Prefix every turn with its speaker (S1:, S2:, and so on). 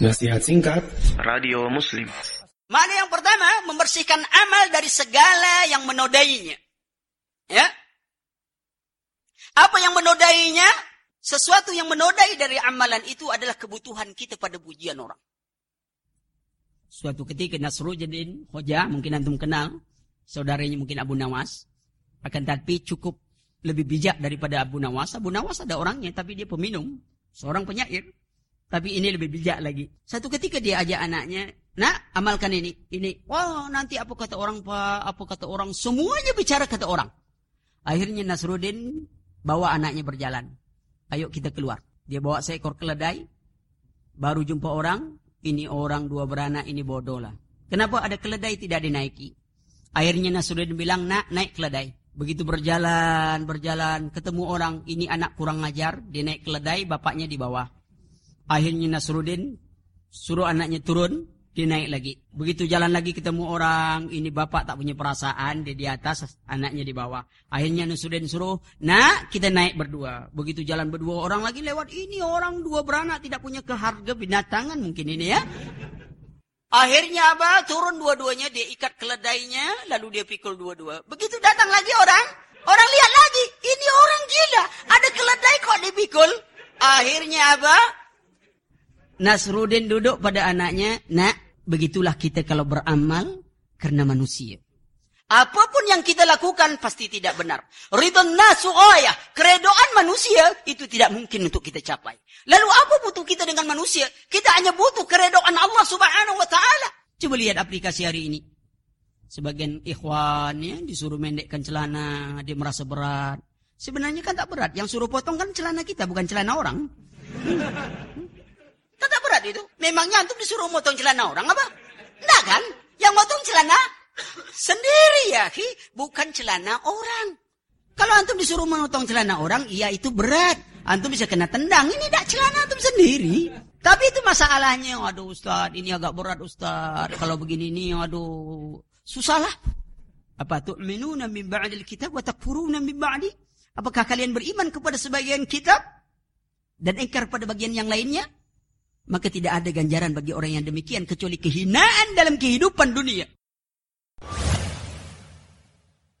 S1: Nasihat singkat
S2: Radio Muslim.
S3: Mana yang pertama, membersihkan amal dari segala yang menodainya. Ya. Apa yang menodainya? Sesuatu yang menodai dari amalan itu adalah kebutuhan kita pada pujian orang. Suatu ketika Nasruddin Hoja, mungkin antum kenal, saudaranya mungkin Abu Nawas, akan tapi cukup lebih bijak daripada Abu Nawas. Abu Nawas ada orangnya, tapi dia peminum, seorang penyair. Tapi ini lebih bijak lagi. Satu ketika dia ajak anaknya, nak amalkan ini, ini. Wah nanti apa kata orang pak, apa kata orang, semuanya bicara kata orang. Akhirnya Nasruddin bawa anaknya berjalan. Ayo kita keluar. Dia bawa seekor keledai. Baru jumpa orang. Ini orang dua beranak, ini bodoh lah. Kenapa ada keledai tidak dinaiki? Akhirnya Nasruddin bilang, nak naik keledai. Begitu berjalan, berjalan, ketemu orang, ini anak kurang ngajar, dia naik keledai, bapaknya di bawah. Akhirnya Nasruddin suruh anaknya turun, dia naik lagi. Begitu jalan lagi ketemu orang, ini bapak tak punya perasaan, dia di atas, anaknya di bawah. Akhirnya Nasruddin suruh, nak kita naik berdua. Begitu jalan berdua, orang lagi lewat, ini orang dua beranak tidak punya keharga binatangan mungkin ini ya. Akhirnya apa? Turun dua-duanya, dia ikat keledainya, lalu dia pikul dua-dua. Begitu datang lagi orang, orang lihat lagi, ini orang gila, ada keledai kok dipikul. Akhirnya apa? Nasruddin duduk pada anaknya, nak, begitulah kita kalau beramal karena manusia. Apapun yang kita lakukan pasti tidak benar. Ridon nasu ayah, keredoan manusia itu tidak mungkin untuk kita capai. Lalu apa butuh kita dengan manusia? Kita hanya butuh keredoan Allah subhanahu wa ta'ala. Coba lihat aplikasi hari ini. Sebagian ikhwan ya, disuruh mendekkan celana, dia merasa berat. Sebenarnya kan tak berat. Yang suruh potong kan celana kita, bukan celana orang. Berat itu. Memangnya antum disuruh motong celana orang apa? Enggak kan? Yang motong celana sendiri ya, ki. bukan celana orang. Kalau antum disuruh memotong celana orang, iya itu berat. Antum bisa kena tendang. Ini tidak celana antum sendiri. Tapi itu masalahnya. Aduh Ustaz, ini agak berat Ustaz. Kalau begini ini, aduh. Susah lah. Apa tu'minuna min ba'dil kitab wa takfuruna min ba'di? Apakah kalian beriman kepada sebagian kitab dan engkar pada bagian yang lainnya? Maka tidak ada ganjaran bagi orang yang demikian kecuali kehinaan dalam kehidupan dunia.